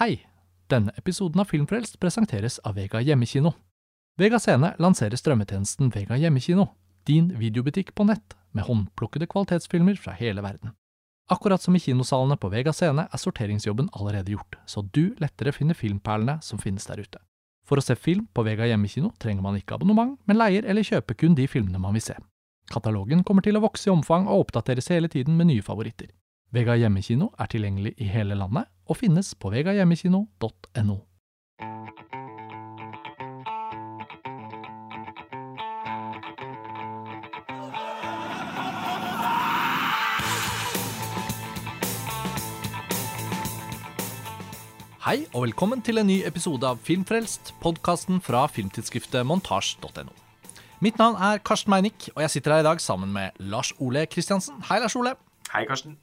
Hei! Denne episoden av Filmfrelst presenteres av Vega Hjemmekino. Vega Scene lanserer strømmetjenesten Vega Hjemmekino, din videobutikk på nett, med håndplukkede kvalitetsfilmer fra hele verden. Akkurat som i kinosalene på Vega Scene er sorteringsjobben allerede gjort, så du lettere finner filmperlene som finnes der ute. For å se film på Vega Hjemmekino trenger man ikke abonnement, men leier eller kjøper kun de filmene man vil se. Katalogen kommer til å vokse i omfang og oppdateres hele tiden med nye favoritter. Vega Hjemmekino er tilgjengelig i hele landet og finnes på vegahjemmekino.no. Hei og velkommen til en ny episode av Filmfrelst, podkasten fra filmtidsskriftet montasj.no. Mitt navn er Karsten Meinick, og jeg sitter her i dag sammen med Lars Ole Kristiansen. Hei, Lars Ole. Hei, Karsten.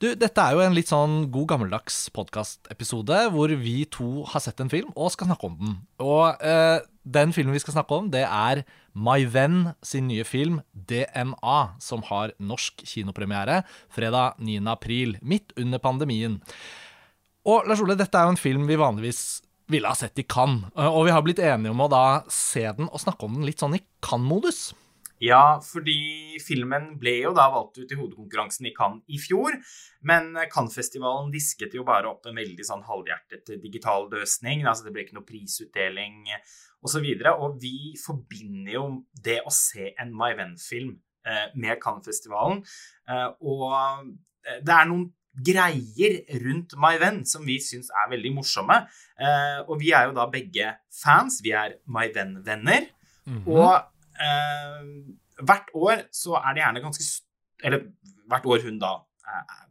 Du, dette er jo en litt sånn god gammeldags podkastepisode hvor vi to har sett en film og skal snakke om den. Og eh, den filmen vi skal snakke om, det er My Venn sin nye film DNA, som har norsk kinopremiere fredag 9. april, midt under pandemien. Og Lars Ole, dette er jo en film vi vanligvis ville ha sett i Cannes, og vi har blitt enige om å da se den og snakke om den litt sånn i Cannes-modus. Ja, fordi filmen ble jo da valgt ut i hovedkonkurransen i Cannes i fjor, men Cannes-festivalen disket jo bare opp en veldig sånn halvhjertet digital løsning. altså Det ble ikke noe prisutdeling osv. Og, så og vi forbinder jo det å se en My Venn-film eh, med Cannes-festivalen. Eh, og det er noen greier rundt My Venn som vi syns er veldig morsomme. Eh, og vi er jo da begge fans. Vi er My Venn-venner. Mm -hmm. Og eh, hvert år så er det gjerne ganske Eller hvert år hun da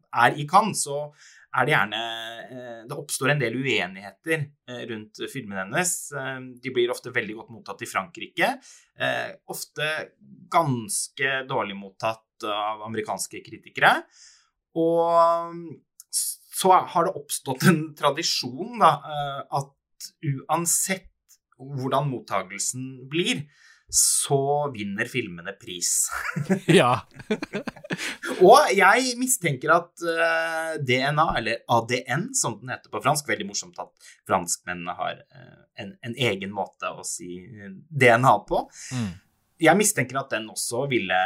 er i Cannes, så er det gjerne eh, Det oppstår en del uenigheter eh, rundt filmene hennes. Eh, de blir ofte veldig godt mottatt i Frankrike. Ofte ganske dårlig mottatt av amerikanske kritikere. Og så har det oppstått en tradisjon, da, at uansett hvordan mottagelsen blir, så vinner filmene pris. ja. og jeg mistenker at uh, DNA, eller ADN som den heter på fransk Veldig morsomt at franskmennene har uh, en, en, egen måte å si DNA på. Mm. Jeg mistenker at den også ville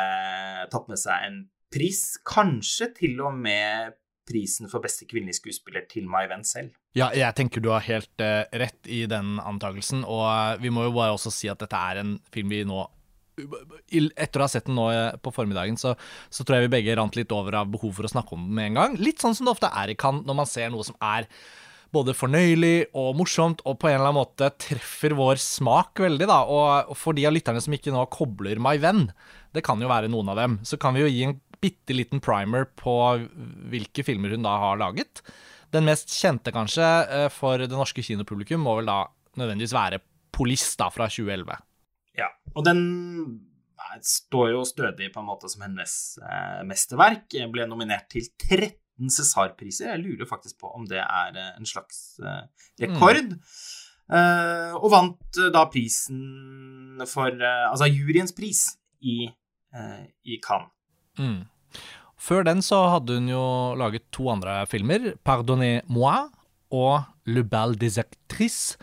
tatt med seg en pris, kanskje til og med prisen for beste kvinnelige skuespiller til My Venn selv. Ja, jeg tenker du har helt uh, rett i den antakelsen, og uh, vi må jo bare også si at dette er en film vi nå etter å ha sett den nå eh, på formiddagen, så, så, tror jeg vi begge rant litt over av behov for å snakke om den med en gang. Litt sånn som det ofte er i Cannes når man ser noe som er både fornøyelig og morsomt, og på en eller annen måte treffer vår smak veldig, da. Og for de av lytterne som ikke nå kobler My Venn, det kan jo være noen av dem, så kan vi jo gi en bitte liten primer på hvilke filmer hun da har laget. Den mest kjente, kanskje, eh, for det norske kinopublikum må vel da nødvendigvis være Police da, fra 2011. Ja, og den står jo stødig på en måte som hennes eh, mesterverk. Ble nominert til 13 Cæsar-priser. Jeg lurer faktisk på om det er eh, en slags eh, rekord. Mm. Eh, og vant eh, da prisen for Altså juryens pris i, i Cannes. Mm. Før den så hadde hun jo laget to andre filmer, 'Pardonnez-moi' og 'Le bal des actrices'.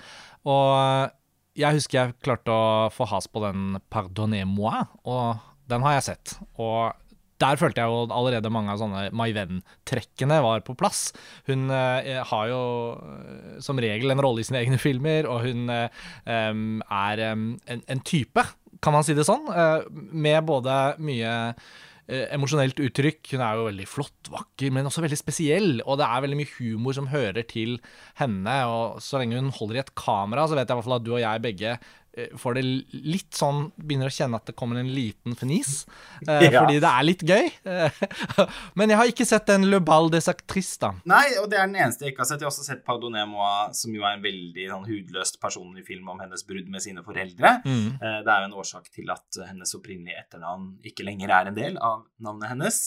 Og jeg husker jeg klarte å få has på den 'Pardonnez-moi', og den har jeg sett. Og der følte jeg jo allerede mange av sånne My Venn-trekkene var på plass. Hun eh, har jo eh, som regel en rolle i sine egne filmer, og hun eh, er en, en, type, kan man si det sånn, eh, med både mye eh, emosjonelt uttrykk. Hun er jo veldig flott, vakker, men også veldig spesiell. Og det er veldig mye humor som hører til henne. Og så lenge hun holder i et kamera, så vet jeg i hvert fall at du og jeg begge Eh, får det litt sånn Begynner å kjenne at det kommer en liten fnis. Eh, ja. Fordi det er litt gøy. Men jeg har ikke sett den Le Bal des Actrices, da. Nei, og det er den eneste jeg ikke har sett. Jeg har også sett Pardonnez Moi, som jo er en veldig sånn, hudløst personlig film om hennes brudd med sine foreldre. Mm. Eh, det er jo en årsak til at hennes opprinnelige etternavn ikke lenger er en del av navnet hennes.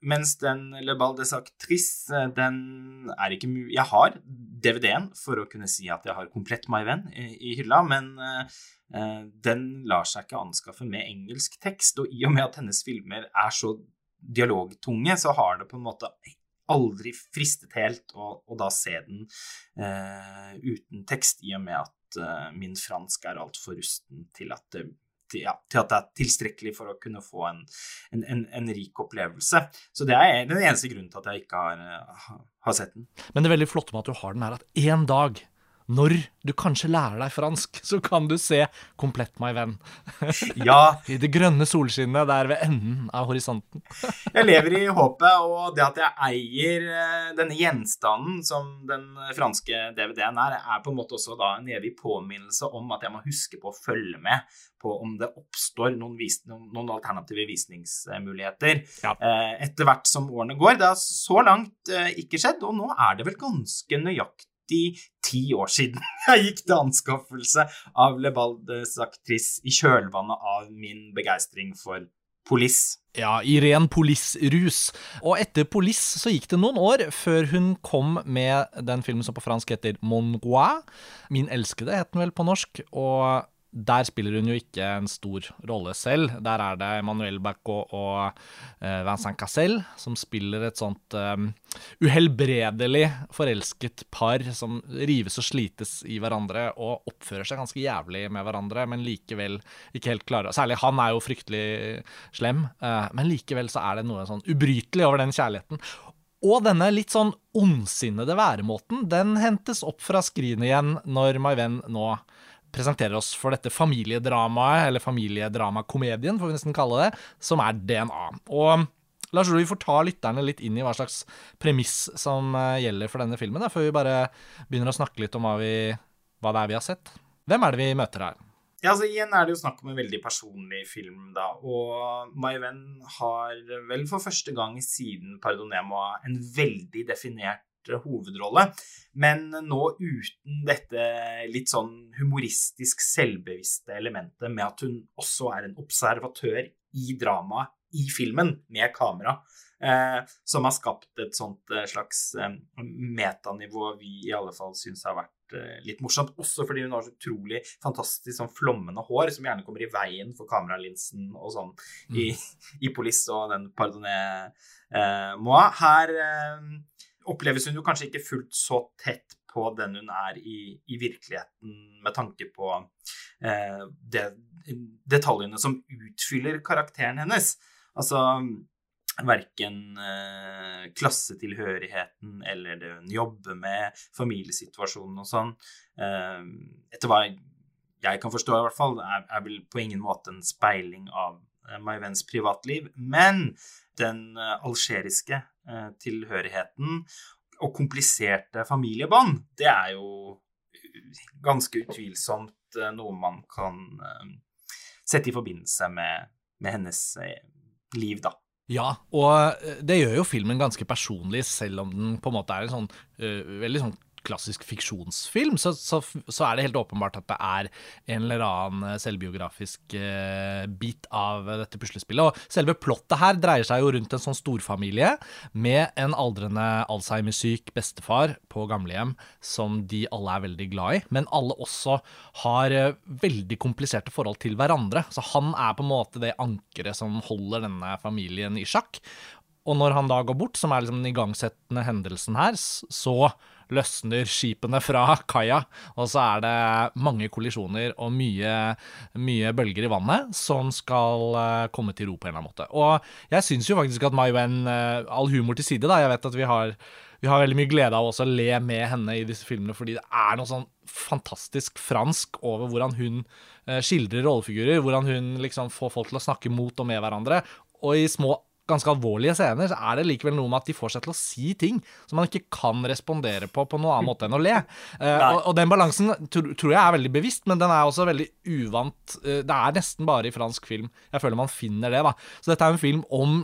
Mens den Le Bal des Actrices, eh, den er ikke mulig Jeg har DVD-en for å kunne si at jeg har komplett My Venn i, i hylla, men uh, den lar seg ikke anskaffe med engelsk tekst. Og i og med at hennes filmer er så dialogtunge, så har det på en måte aldri fristet helt å, å da se den uh, uten tekst, i og med at uh, min fransk er altfor rusten til at, det, til, ja, til at det er tilstrekkelig for å kunne få en, en, en, en, rik opplevelse. Så det er den eneste grunnen til at jeg ikke har, eh, har sett den. Men det er veldig flotte med at du har den, er at én dag når du kanskje lærer deg fransk, så kan du se komplett, my venn. Ja. I det grønne solskinnet der ved enden av horisonten. jeg lever i håpet, og det at jeg eier eh, denne gjenstanden som den franske DVD-en er, er på en måte også da en evig påminnelse om at jeg må huske på å følge med på om det oppstår noen, vis noen alternative visningsmuligheter ja. Eh, etter hvert som årene går. Det har så langt eh, ikke skjedd, og nå er det vel ganske nøyaktig 90 år siden jeg gikk til anskaffelse av Le aktris i kjølvannet av min begeistring for Police. Ja, i ren Police-rus. Og etter Police så gikk det noen år før hun kom med den filmen som på fransk heter Mon Roi. Min elskede het den vel på norsk. og der spiller hun jo ikke en stor rolle selv. Der er det Emmanuel Bacot og uh, Vincent Cassel som spiller et sånt um, uhelbredelig forelsket par som rives og slites i hverandre og oppfører seg ganske jævlig med hverandre, men likevel ikke helt klare Særlig han er jo fryktelig slem, uh, men likevel så er det noe sånn ubrytelig over den kjærligheten. Og denne litt sånn ondsinnede væremåten, den hentes opp fra skrinet igjen når My Venn nå presenterer oss for dette familiedramaet, eller familiedramakomedien, får vi nesten kalle det, som er DNA. Og Lars Rui får ta lytterne litt inn i hva slags premiss som eh, gjelder for denne filmen, da, før vi bare begynner å snakke litt om hva, vi, hva det er vi har sett. Hvem er det vi møter her? Ja, altså Igjen er det jo snakk om en veldig personlig film, da. Og My Venn har vel for første gang siden Pardonemo en veldig definert hovedrolle. Men nå uten dette litt sånn humoristisk selvbevisste elementet med at hun også er en observatør i dramaet i filmen med kamera. Eh, som har skapt et sånt eh, slags eh, metanivå vi i alle fall syns har vært eh, litt morsomt. Også fordi hun har så utrolig fantastisk sånn flommende hår som gjerne kommer i veien for kameralinsen og sånn mm. i, i Police og den Pardonnet eh, Moi. Her eh, oppleves hun jo kanskje ikke fullt så tett på den hun er i, i virkeligheten, med tanke på eh, det, detaljene som utfyller karakteren hennes. Altså verken eh, klassetilhørigheten eller det hun jobber med, familiesituasjonen og sånn. Eh, etter hva jeg kan forstå, i hvert fall, er, er vel på ingen måte en speiling av eh, My Venns privatliv. Men den eh, algeriske tilhørigheten og kompliserte familiebånd, det er jo ganske utvilsomt eh, noe man kan eh, sette i forbindelse med, med hennes liv, da. Ja, og det gjør jo filmen ganske personlig, selv om den på en måte er en sånn uh, veldig sånn klassisk fiksjonsfilm, så, så, så, er det helt åpenbart at det er en eller annen eh, selvbiografisk eh, bit av dette puslespillet. Og selve plottet her dreier seg jo rundt en sånn storfamilie med en aldrende Alzheimer-syk bestefar på gamlehjem som de alle er veldig glad i, men alle også har eh, veldig kompliserte forhold til hverandre. Så han er på en måte det ankeret som holder denne familien i sjakk. Og når han da går bort, som er liksom den igangsettende hendelsen her, så løsner skipene fra kaia, og så er det mange kollisjoner og mye, mye bølger i vannet som skal uh, komme til ro på en eller annen måte. Og jeg syns jo faktisk at My Wen, uh, all humor til side, da, jeg vet at vi har vi har veldig mye glede av å le med henne i disse filmene, fordi det er noe sånn fantastisk fransk over hvordan hun uh, skildrer rollefigurer, hvordan hun liksom får folk til å snakke mot og med hverandre, og i små ganske alvorlige scener, så er det likevel noe med at de får seg til å si ting som man ikke kan respondere på på noen annen måte enn å le. Uh, og, og, den balansen tror, tror jeg er veldig bevisst, men den er også veldig uvant. Uh, det er nesten bare i fransk film jeg føler man finner det. da. Så dette er en film om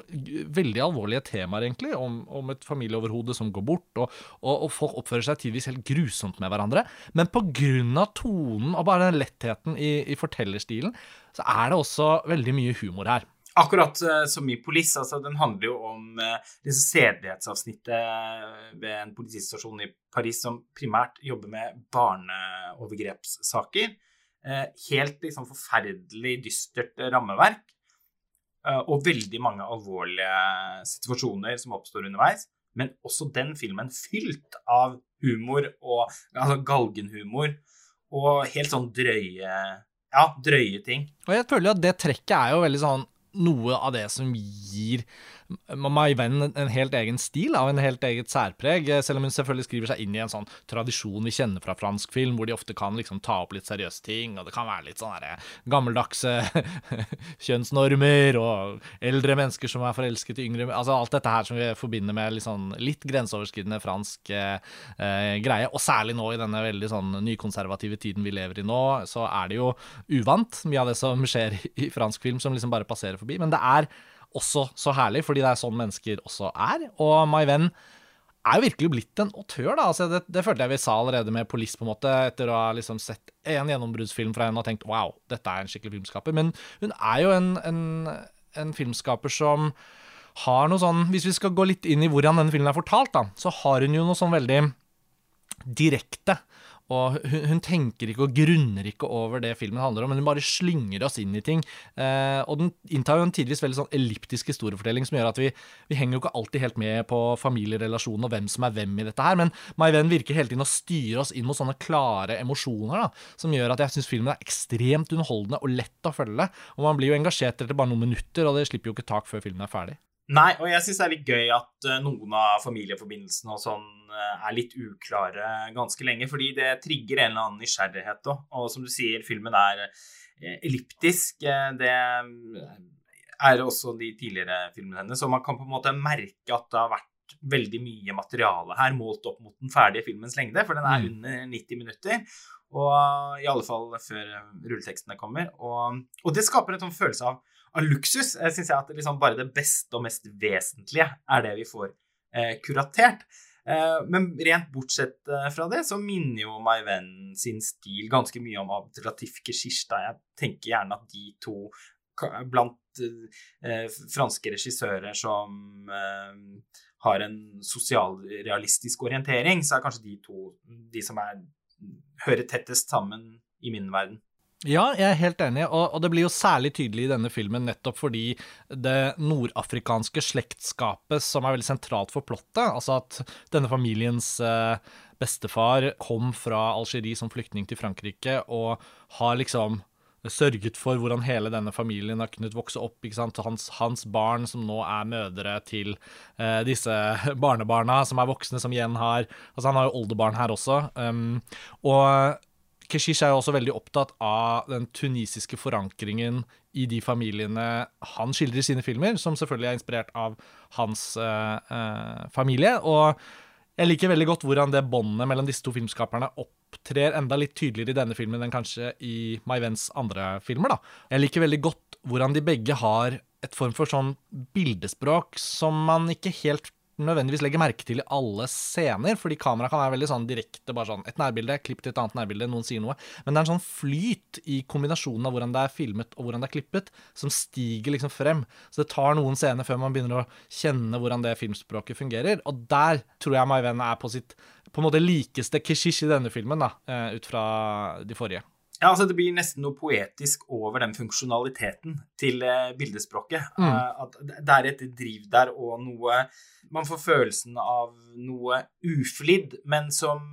veldig alvorlige temaer, egentlig. Om, om et familieoverhode som går bort, og, og, og, folk oppfører seg tidvis helt grusomt med hverandre. Men av tonen og bare den lettheten i, i fortellerstilen, så er det også veldig mye humor her. Akkurat uh, som i Police. altså Den handler jo om det disse sedelighetsavsnittet ved en politistasjon i Paris som primært jobber med barneovergrepssaker. Helt liksom forferdelig dystert rammeverk. og veldig mange alvorlige situasjoner som oppstår underveis. men også den filmen fylt av humor og altså galgenhumor og helt sånn drøye Ja, drøye ting. Og jeg føler jo at det trekket er jo veldig sånn noe av det som gir My Venn en helt egen stil, av en helt eget særpreg. Selv om hun selvfølgelig skriver seg inn i en sånn tradisjon vi kjenner fra fransk film, hvor de ofte kan liksom ta opp litt seriøse ting, og det kan være litt sånn gammeldagse kjønnsnormer, og eldre mennesker som er forelsket i yngre Altså alt dette her som vi forbinder med litt, sånn, litt grenseoverskridende fransk eh, greie. Og særlig nå i denne veldig sånn nykonservative tiden vi lever i nå, så er det jo uvant, mye av det som skjer i fransk film, som liksom bare passerer forbi. Men det er også så herlig, fordi det er sånn mennesker også er. Og My Venn er jo virkelig blitt en autør, da. Altså, det, det, følte jeg vi sa allerede med Police, på en måte, etter å ha liksom sett en gjennombruddsfilm fra henne og tenkt wow, dette er en skikkelig filmskaper. Men hun er jo en, en, en filmskaper som har noe sånn Hvis vi skal gå litt inn i hvordan denne filmen er fortalt, da, så har hun jo noe sånn veldig direkte og hun, hun, tenker ikke og grunner ikke over det filmen handler om, men hun bare slynger oss inn i ting. Eh, og den inntar jo en tidvis veldig sånn elliptisk historiefortelling som gjør at vi, vi henger jo ikke alltid helt med på familierelasjonen og hvem som er hvem i dette her, men My Venn virker hele tiden å styre oss inn mot sånne klare emosjoner, da, som gjør at jeg syns filmen er ekstremt underholdende og lett å følge. Og man blir jo engasjert etter bare noen minutter, og det slipper jo ikke tak før filmen er ferdig. Nei, og jeg syns det er litt gøy at uh, noen av familieforbindelsene og sånn uh, er litt uklare ganske lenge, fordi det trigger en eller annen nysgjerrighet òg. Og som du sier, filmen er uh, elliptisk. det er også de tidligere filmene hennes, så man kan på en måte merke at det har vært veldig mye materiale her målt opp mot den ferdige filmens lengde, for den er mm. under 90 minutter. Og i alle fall før rulletekstene kommer. Og, og det skaper en sånn følelse av av luksus jeg synes jeg at liksom bare det beste og mest vesentlige er det vi får eh, kuratert. Eh, men rent bortsett eh, fra det, så minner jo My Venn sin stil ganske mye om Abdelatif Keshishta. Jeg tenker gjerne at de to blant eh, franske regissører som eh, har en sosialrealistisk orientering, så er kanskje de to de som er, hører tettest sammen i min verden. Ja, jeg er helt enig, og, og, det blir jo særlig tydelig i denne filmen nettopp fordi det nordafrikanske slektskapet som er veldig sentralt for plottet, altså at denne familiens eh, bestefar kom fra Algerie som flyktning til Frankrike og har liksom sørget for hvordan hele denne familien har kunnet vokse opp. ikke sant? Hans, hans barn som nå er mødre til eh, disse barnebarna, som er voksne, som igjen har Altså, han har jo oldebarn her også. Um, og Keshish er jo også veldig opptatt av den tunisiske forankringen i de familiene han skildrer i sine filmer, som selvfølgelig er inspirert av hans uh, uh, familie. Og jeg liker veldig godt hvordan det båndet mellom disse to filmskaperne opptrer enda litt tydeligere i denne filmen enn kanskje i My Vens andre filmer. da. Jeg liker veldig godt hvordan de begge har et form for sånn bildespråk som man ikke helt nødvendigvis legger merke til i alle scener, fordi kamera kan være veldig sånn direkte, bare sånn et nærbilde, klipp til et annet nærbilde, noen sier noe. Men det er en sånn flyt i kombinasjonen av hvordan det er filmet og hvordan det er klippet, som stiger liksom frem. Så det tar noen scener før man begynner å kjenne hvordan det filmspråket fungerer. Og der tror jeg My Venn er på sitt på en måte likeste kishish i denne filmen, da, eh, ut fra de forrige. Ja, altså Det blir nesten noe poetisk over den funksjonaliteten til eh, bildespråket. Mm. Uh, at det er et driv der og noe Man får følelsen av noe uflidd, men som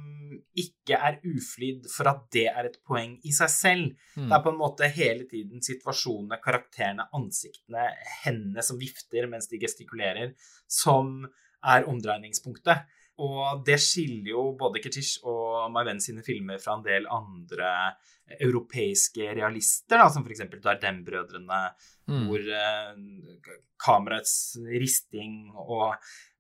ikke er uflidd for at det er et poeng i seg selv. Mm. Det er på en måte hele tiden situasjonene, karakterene, ansiktene, hendene som vifter mens de gestikulerer, som er omdreiningspunktet. Og det skiller jo både Ketish og Marven sine filmer fra en del andre europeiske realister, da, som f.eks. Dardem-brødrene, mm. hvor eh, kameraets risting og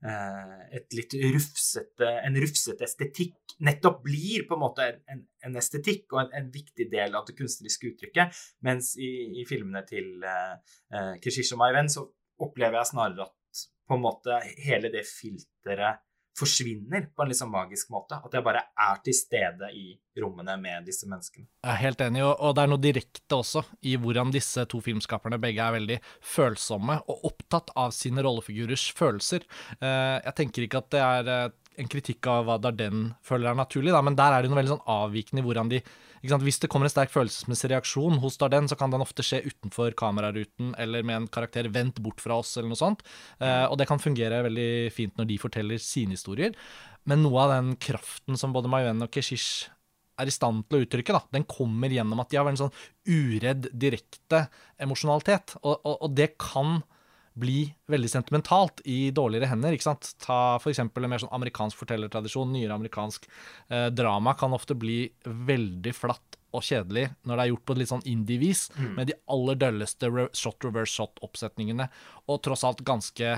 eh, et litt rufsete, en rufsete estetikk nettopp blir på en måte en, en estetikk og en, en, viktig del av det kunstneriske uttrykket, mens i, i filmene til eh, eh Keshish og Venn så opplever jeg snarere at på en måte hele det filteret forsvinner på en liksom magisk måte. At jeg bare er til stede i rommene med disse menneskene. Jeg er helt enig, og det er noe direkte også i hvordan disse to filmskaperne begge er veldig følsomme og opptatt av sine rollefigurers følelser. Eh, jeg tenker ikke at det er en kritikk av hva Darden føler er naturlig, da, men der er det noe veldig sånn avvikende i hvordan de? Hvis det kommer en sterk følelsesmessig reaksjon hos Darden, så kan den ofte skje utenfor kameraruten eller med en karakter vendt bort fra oss, eller noe sånt. Eh, og det kan fungere veldig fint når de forteller sine historier. Men noe av den kraften som både Mayuen og Keshish er i stand til å uttrykke, da, den kommer gjennom at de har en sånn uredd, direkte emosjonalitet. Og, og, og det kan bli veldig sentimentalt i dårligere hender. ikke sant? Ta f.eks. en mer sånn amerikansk fortellertradisjon. Nyere amerikansk eh, drama kan ofte bli veldig flatt og kjedelig når det er gjort på et litt sånn indie-vis, mm. med de aller dølleste shot reverse shot-oppsetningene, og tross alt ganske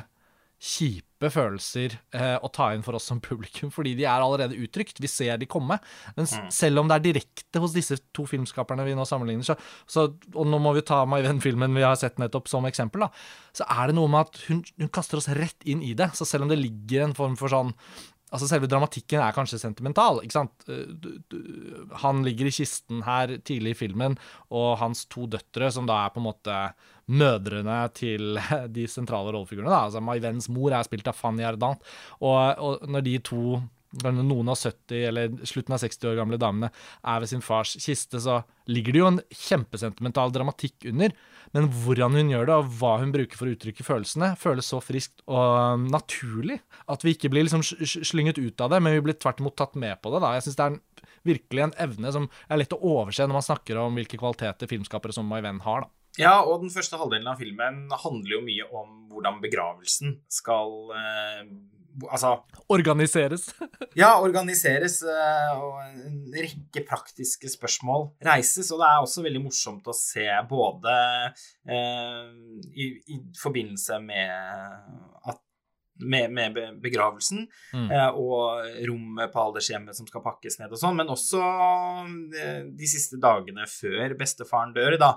kjipe følelser eh, å ta inn for oss som publikum, fordi de er allerede uttrykt. Vi ser de komme. Men mm. selv om det er direkte hos disse to filmskaperne vi nå sammenligner, så, så og nå må vi ta My Venn-filmen vi har sett nettopp som eksempel, da, så er det noe med at hun, hun, kaster oss rett inn i det. Så selv om det ligger en form for sånn Altså Selve dramatikken er kanskje sentimental. ikke sant? Eh, han ligger i kisten her tidlig i filmen, og hans to døtre, som da er på en måte mødrene til de sentrale rollefigurene. da, altså My Venns mor er spilt av Fanny Ardant, og, og når de to noen av 70 eller slutten av 60 år gamle damene er ved sin fars kiste, så ligger det jo en kjempesentimental dramatikk under. Men hvordan hun gjør det, og hva hun bruker for å uttrykke følelsene, føles så friskt og naturlig at vi ikke blir liksom slynget ut av det, men vi blir tvert imot tatt med på det. da. Jeg synes det er en, virkelig en evne som er lett å overse når man snakker om hvilke kvaliteter filmskapere som My Venn har. da. Ja, og den første halvdelen av filmen handler jo mye om hvordan begravelsen skal eh, Altså Organiseres. ja, organiseres. Eh, og en rekke praktiske spørsmål reises. Og det er også veldig morsomt å se både eh, i, i, forbindelse med at med, med begravelsen mm. eh, og rommet på aldershjemmet som skal pakkes ned og sånn, men også eh, de siste dagene før bestefaren dør, da,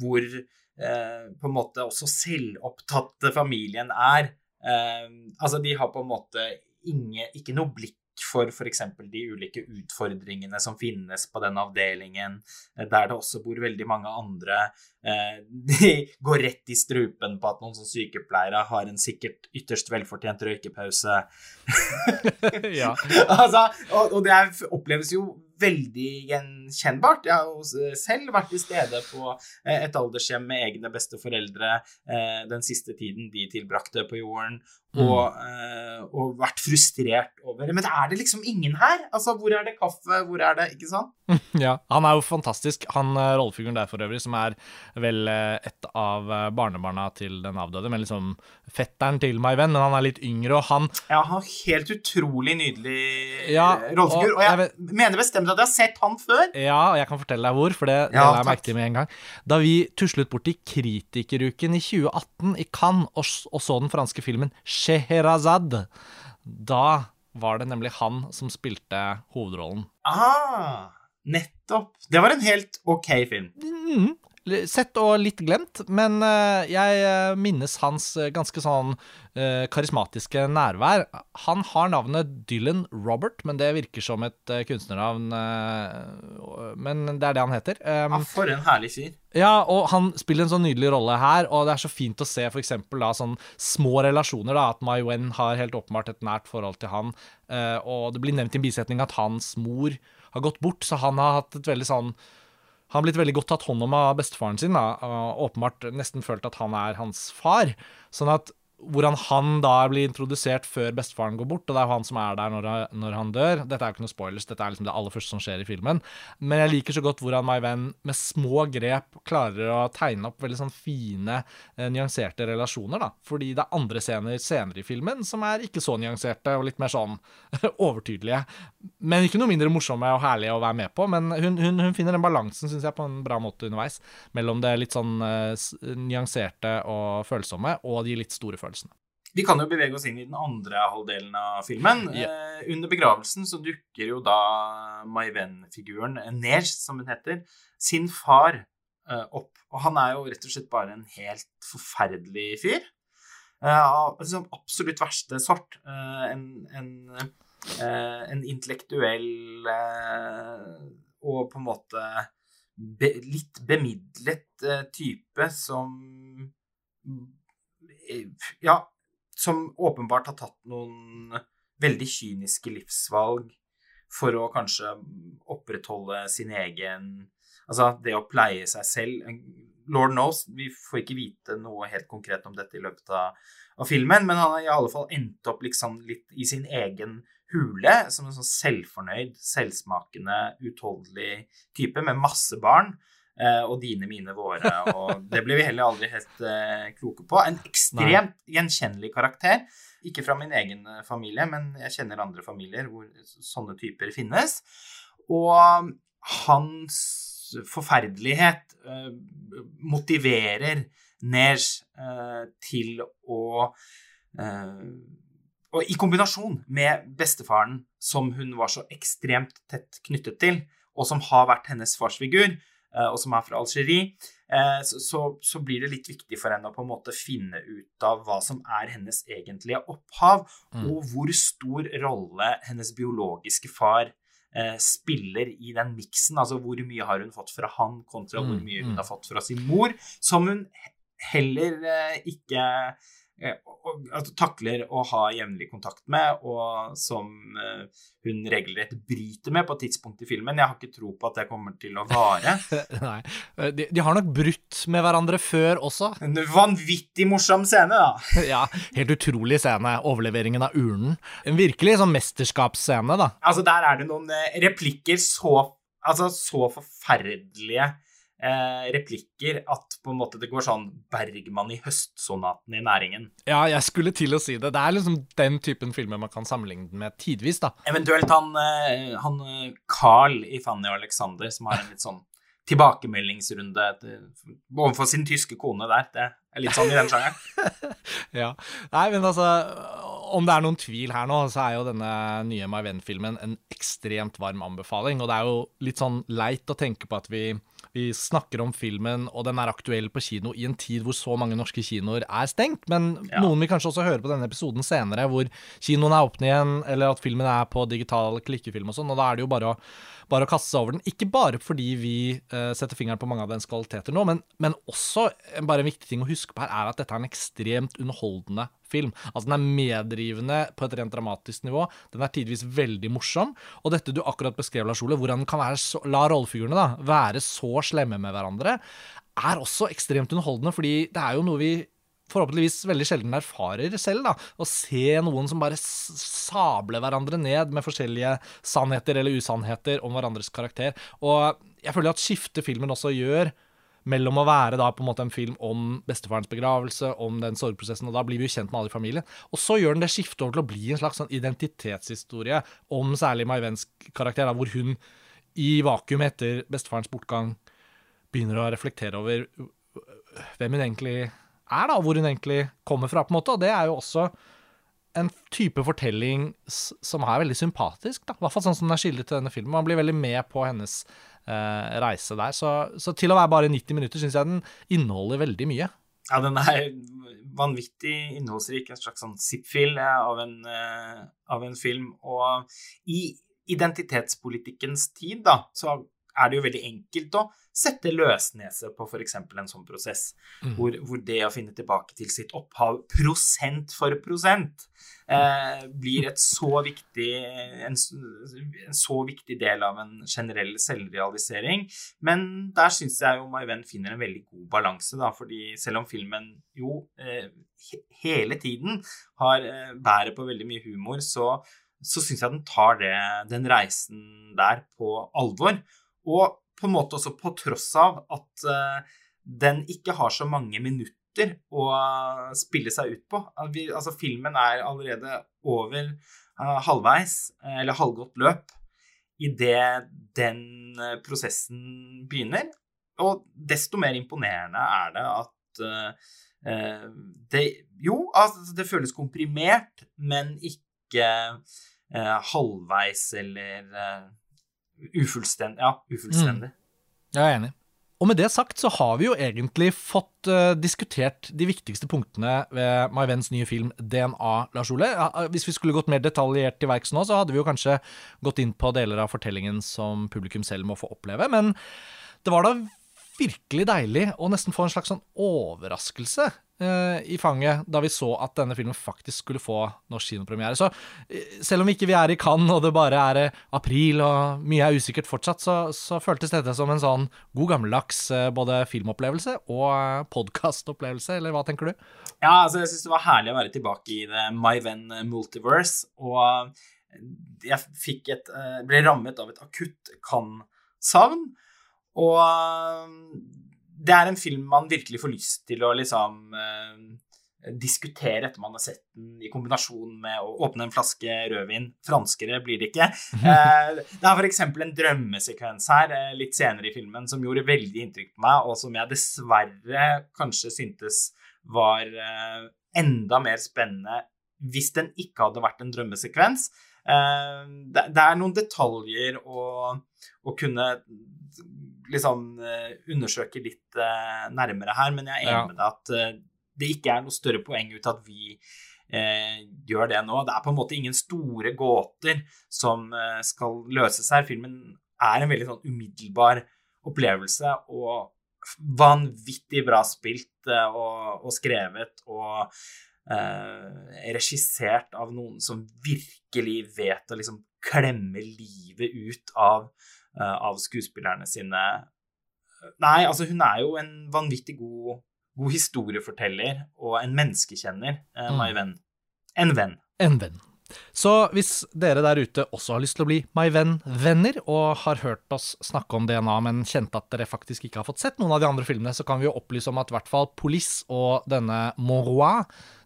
hvor eh, på en måte også selvopptatte familien er. Eh, altså, de har på en måte ingen, ikke noe blikk for f.eks. de ulike utfordringene som finnes på den avdelingen, eh, der det også bor veldig mange andre. Eh, de går rett i strupen på at noen som sykepleiere har en sikkert ytterst velfortjent røykepause. ja. altså, og, og det oppleves jo veldig gjenkjennbart. Jeg har selv vært til stede på eh, et aldershjem med egne besteforeldre den siste tiden de tilbrakte på jorden. Og, mm. og, vært frustrert over Men er det liksom ingen her? Altså, hvor er det kaffe? Hvor er det Ikke sant? Ja, han er jo fantastisk. Han rollefiguren der for øvrig, som er vel et av barnebarna til den avdøde, men liksom fetteren til My Venn, men han er litt yngre, og han Ja, han har helt utrolig nydelig ja, rollefigur, og, og jeg, jeg mener bestemt at jeg har sett han før. Ja, og jeg kan fortelle deg hvor, for det, det ja, la jeg merke til med en gang. Da vi tuslet bort i Kritikeruken i 2018 i Cannes og, og så den franske filmen Scheherazade, da var det nemlig han som spilte hovedrollen. Ah, nettopp. Det var en helt OK film. Mm, Sett og litt glemt, men eh, jeg eh, minnes hans eh, ganske sånn karismatiske nærvær. Han har navnet Dylan Robert, men det virker som et kunstnernavn. Men det er det han heter. Ja, for en herlig fyr. Ja, og han spiller en sånn nydelig rolle her, og det er så fint å se f.eks. sånn små relasjoner, da, at Mai Wen har helt åpenbart et nært forhold til han, og det blir nevnt i en bisetning at hans mor har gått bort, så han har hatt et veldig sånn han har blitt veldig godt tatt hånd om av bestefaren sin. Da, og åpenbart nesten følt at han er hans far. Sånn at hvordan han da blir introdusert før bestefaren går bort, og det er jo han som er der når, når, han dør. Dette er jo ikke noe spoilers, dette er liksom det aller første som skjer i filmen. Men jeg liker så godt hvordan My Venn med små grep klarer å tegne opp veldig sånn fine, eh, nyanserte relasjoner, da. Fordi det er andre scener senere i filmen som er ikke så nyanserte og litt mer sånn overtydelige. Men ikke noe mindre morsomme og herlige å være med på. Men hun, hun, hun finner den balansen, syns jeg, på en bra måte underveis. Mellom det litt sånn uh, nyanserte og følsomme og de litt store følelsene følelsene. Vi kan jo bevege oss inn i den andre halvdelen av filmen. Yeah. Eh, under begravelsen så dukker jo da my venn-figuren, Nej som hun heter, sin far eh, opp. Og han er jo rett og slett bare en helt forferdelig fyr. Eh, liksom absolutt verste sort. Eh, en, en, eh, en, intellektuell eh, og på en måte be, litt bemidlet type som ja, som åpenbart har tatt noen veldig kyniske livsvalg for å kanskje opprettholde sin egen Altså det å pleie seg selv. Lord knows, vi får ikke vite noe helt konkret om dette i løpet av, av filmen, men han har i alle fall endt opp liksom litt i sin egen hule, som en sånn selvfornøyd, selvsmakende, utholdelig type med masse barn. Eh, og dine, mine, våre. Og det ble vi heller aldri helt uh, kloke på. En ekstremt gjenkjennelig karakter. Ikke fra min egen eh, familie, men jeg kjenner andre familier hvor sånne typer finnes. Og hans forferdelighet uh, motiverer Nej eh, til å Og i kombinasjon med bestefaren, som hun var så ekstremt tett knyttet til, og som har vært hennes farsfigur, og som er fra Algerie, eh, så, så, blir det litt viktig for henne å på en måte finne ut av hva som er hennes egentlige opphav, mm. og hvor stor rolle hennes biologiske far eh, spiller i den miksen. Altså hvor mye har hun fått fra han kontra hvor mm, mye hun mm. har fått fra sin mor, som hun heller ikke altså, takler å ha jevnlig kontakt med, og som uh, hun regelrett bryter med på et tidspunkt i filmen. Jeg har ikke tro på at det kommer til å vare. Nei, eh, de, de, har nok brutt med hverandre før også. En vanvittig morsom scene, da. ja, helt utrolig scene. Overleveringen av urnen. En virkelig sånn mesterskapsscene, da. Altså, der er det noen replikker så, altså, så forferdelige eh, replikker at på en måte det går sånn Bergman i høstsonaten i næringen. Ja, jeg skulle til å si det. Det er liksom den typen filmer man kan sammenligne den med tidvis, da. Eventuelt han, eh, han eh, Carl i Fanny og Alexander, som har en litt sånn tilbakemeldingsrunde overfor sin tyske kone der. Det er litt sånn i den sjangeren. ja. Nei, men altså Om det er noen tvil her nå, så er jo denne nye My Venn-filmen en ekstremt varm anbefaling. Og det er jo litt sånn leit å tenke på at vi vi snakker om filmen, og den er aktuell på kino i en tid hvor så mange norske kinoer er stengt. Men ja. noen vil kanskje også høre på denne episoden senere, hvor kinoen er åpne igjen, eller at filmen er på digital klikkefilm og sånn, og da er det jo bare å bare å kaste seg over den. Ikke bare fordi vi uh, setter fingeren på mange av dens kvaliteter nå, men, men, også bare en viktig ting å huske på her, er at dette er en ekstremt underholdende film. Altså Den er meddrivende på et rent dramatisk nivå. Den er tidvis veldig morsom. Og dette du akkurat beskrev, Lars Ole, hvordan kan så, la rollefigurene være så slemme med hverandre, er også ekstremt underholdende, fordi det er jo noe vi forhåpentligvis veldig sjelden erfarer selv. da, Å se noen som bare sabler hverandre ned med forskjellige sannheter eller usannheter om hverandres karakter. Og jeg føler at skiftet filmen også gjør mellom å være da på en måte en film om bestefarens begravelse, om den sorgprosessen, og da blir vi jo kjent med alle i familien. Og så gjør den det skiftet over til å bli en slags sånn identitetshistorie om særlig Mai Wens karakter, da, hvor hun i vakuum etter bestefarens bortgang begynner å reflektere over hvem hun egentlig er, da, hvor hun egentlig kommer fra, på en måte. Og det er jo også en type fortelling som er veldig sympatisk, da. I hvert fall sånn som den er skildret til denne filmen. Man blir veldig med på hennes reise der. Så, så, til å være bare 90 minutter syns jeg den inneholder veldig mye. Ja, den er vanvittig innholdsrik. En slags sånn zip-fil eh, av, eh, av, en film. Og i identitetspolitikkens tid, da, så er det jo veldig enkelt å sette løsnese på f.eks. en sånn prosess, mm. hvor, hvor, det å finne tilbake til sitt opphav prosent for prosent eh, blir et så viktig, en, en, så viktig del av en generell selvrealisering. Men der syns jeg jo My Venn finner en veldig god balanse, da, fordi selv om filmen jo eh, hele tiden har eh, bærer på veldig mye humor, så så syns jeg den tar det, den reisen der på alvor. Og på en måte også på tross av at uh, den ikke har så mange minutter å uh, spille seg ut på. Vi, altså, filmen er allerede over uh, halvveis, eller halvgått løp, idet den prosessen begynner. Og desto mer imponerende er det at det Jo, altså, det føles komprimert, men ikke halvveis eller ufullstendig. Ja, ufullstendig. Mm. Jeg er enig. Og med det sagt så har vi jo egentlig fått uh, diskutert de viktigste punktene ved My Venns nye film DNA, Lars Ole. Hvis vi skulle gått mer detaljert til verks nå, så hadde vi jo kanskje gått inn på deler av fortellingen som publikum selv må få oppleve. Men det var da virkelig deilig å nesten få en slags sånn overraskelse eh, i fanget da vi så at denne filmen faktisk skulle få norsk kinopremiere. Så eh, selv om ikke vi er i Cannes og det bare er eh, april og mye er usikkert fortsatt, så, så føltes dette som en sånn god gammeldags eh, både filmopplevelse og eh, podkastopplevelse, eller hva tenker du? Ja, altså, jeg syns det var herlig å være tilbake i det My Venn Multiverse. Og jeg et eh, ble rammet av et akutt Cannes-savn. Og det er en film man virkelig får lyst til å liksom eh, diskutere etter man har sett den, i kombinasjon med å åpne en flaske rødvin. Franskere blir det ikke. Eh, det er f.eks. en drømmesekvens her eh, litt senere i filmen som gjorde veldig inntrykk på meg, og som jeg dessverre kanskje syntes var eh, enda mer spennende hvis den ikke hadde vært en drømmesekvens. Eh, det, er noen detaljer å, å kunne liksom uh, undersøke litt uh, nærmere her, men jeg er enig med deg at det ikke er noe større poeng ut at vi gjør det nå. Det er på en måte ingen store gåter som skal løses her. Filmen er en veldig sånn umiddelbar opplevelse og vanvittig bra spilt og, og skrevet og regissert av noen som virkelig vet å liksom klemme livet ut av Eh, av skuespillerne sine. Nei, altså hun er jo en vanvittig god, god historieforteller og en menneskekjenner, eh, mm. my venn. En venn. En venn. Så hvis dere der ute også har lyst til å bli My Venn-venner, og har hørt oss snakke om DNA, men kjente at dere faktisk ikke har fått sett noen av de andre filmene, så kan vi jo opplyse om at i hvert fall Police og denne Monroy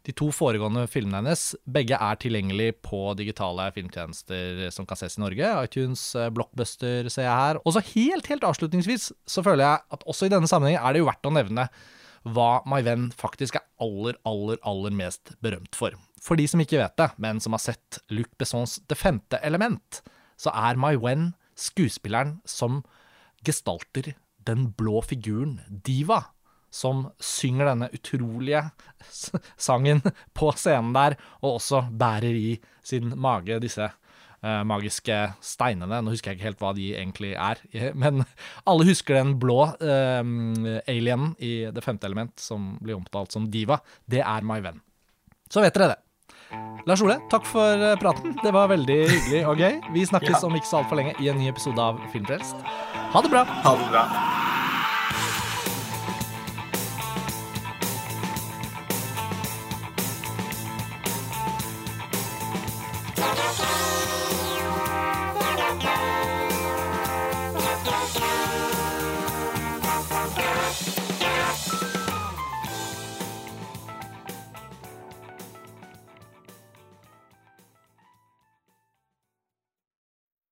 de to foregående filmene hennes begge er tilgjengelig på digitale filmtjenester som kan ses i Norge. iTunes, eh, Blockbuster ser jeg her. Og så helt, helt avslutningsvis så føler jeg at også i denne sammenhengen er det jo verdt å nevne hva My Venn faktisk er aller, aller, aller mest berømt for. For de som ikke vet det, men som har sett Luc Bessons Det femte element, så er My Wen skuespilleren som gestalter den blå figuren Diva som synger denne utrolige sangen på scenen der, og også bærer i sin mage disse uh, magiske steinene. Nå husker jeg ikke helt hva de egentlig er, men alle husker den blå uh, alienen i Det femte element, som blir omtalt som diva. Det er My Venn. Så vet dere det. Lars Ole, takk for eh, praten. Det var veldig hyggelig og gøy. Vi snakkes ja. om ikke så altfor lenge i en ny episode av Filmfrelst. Ha det bra. Ha det bra.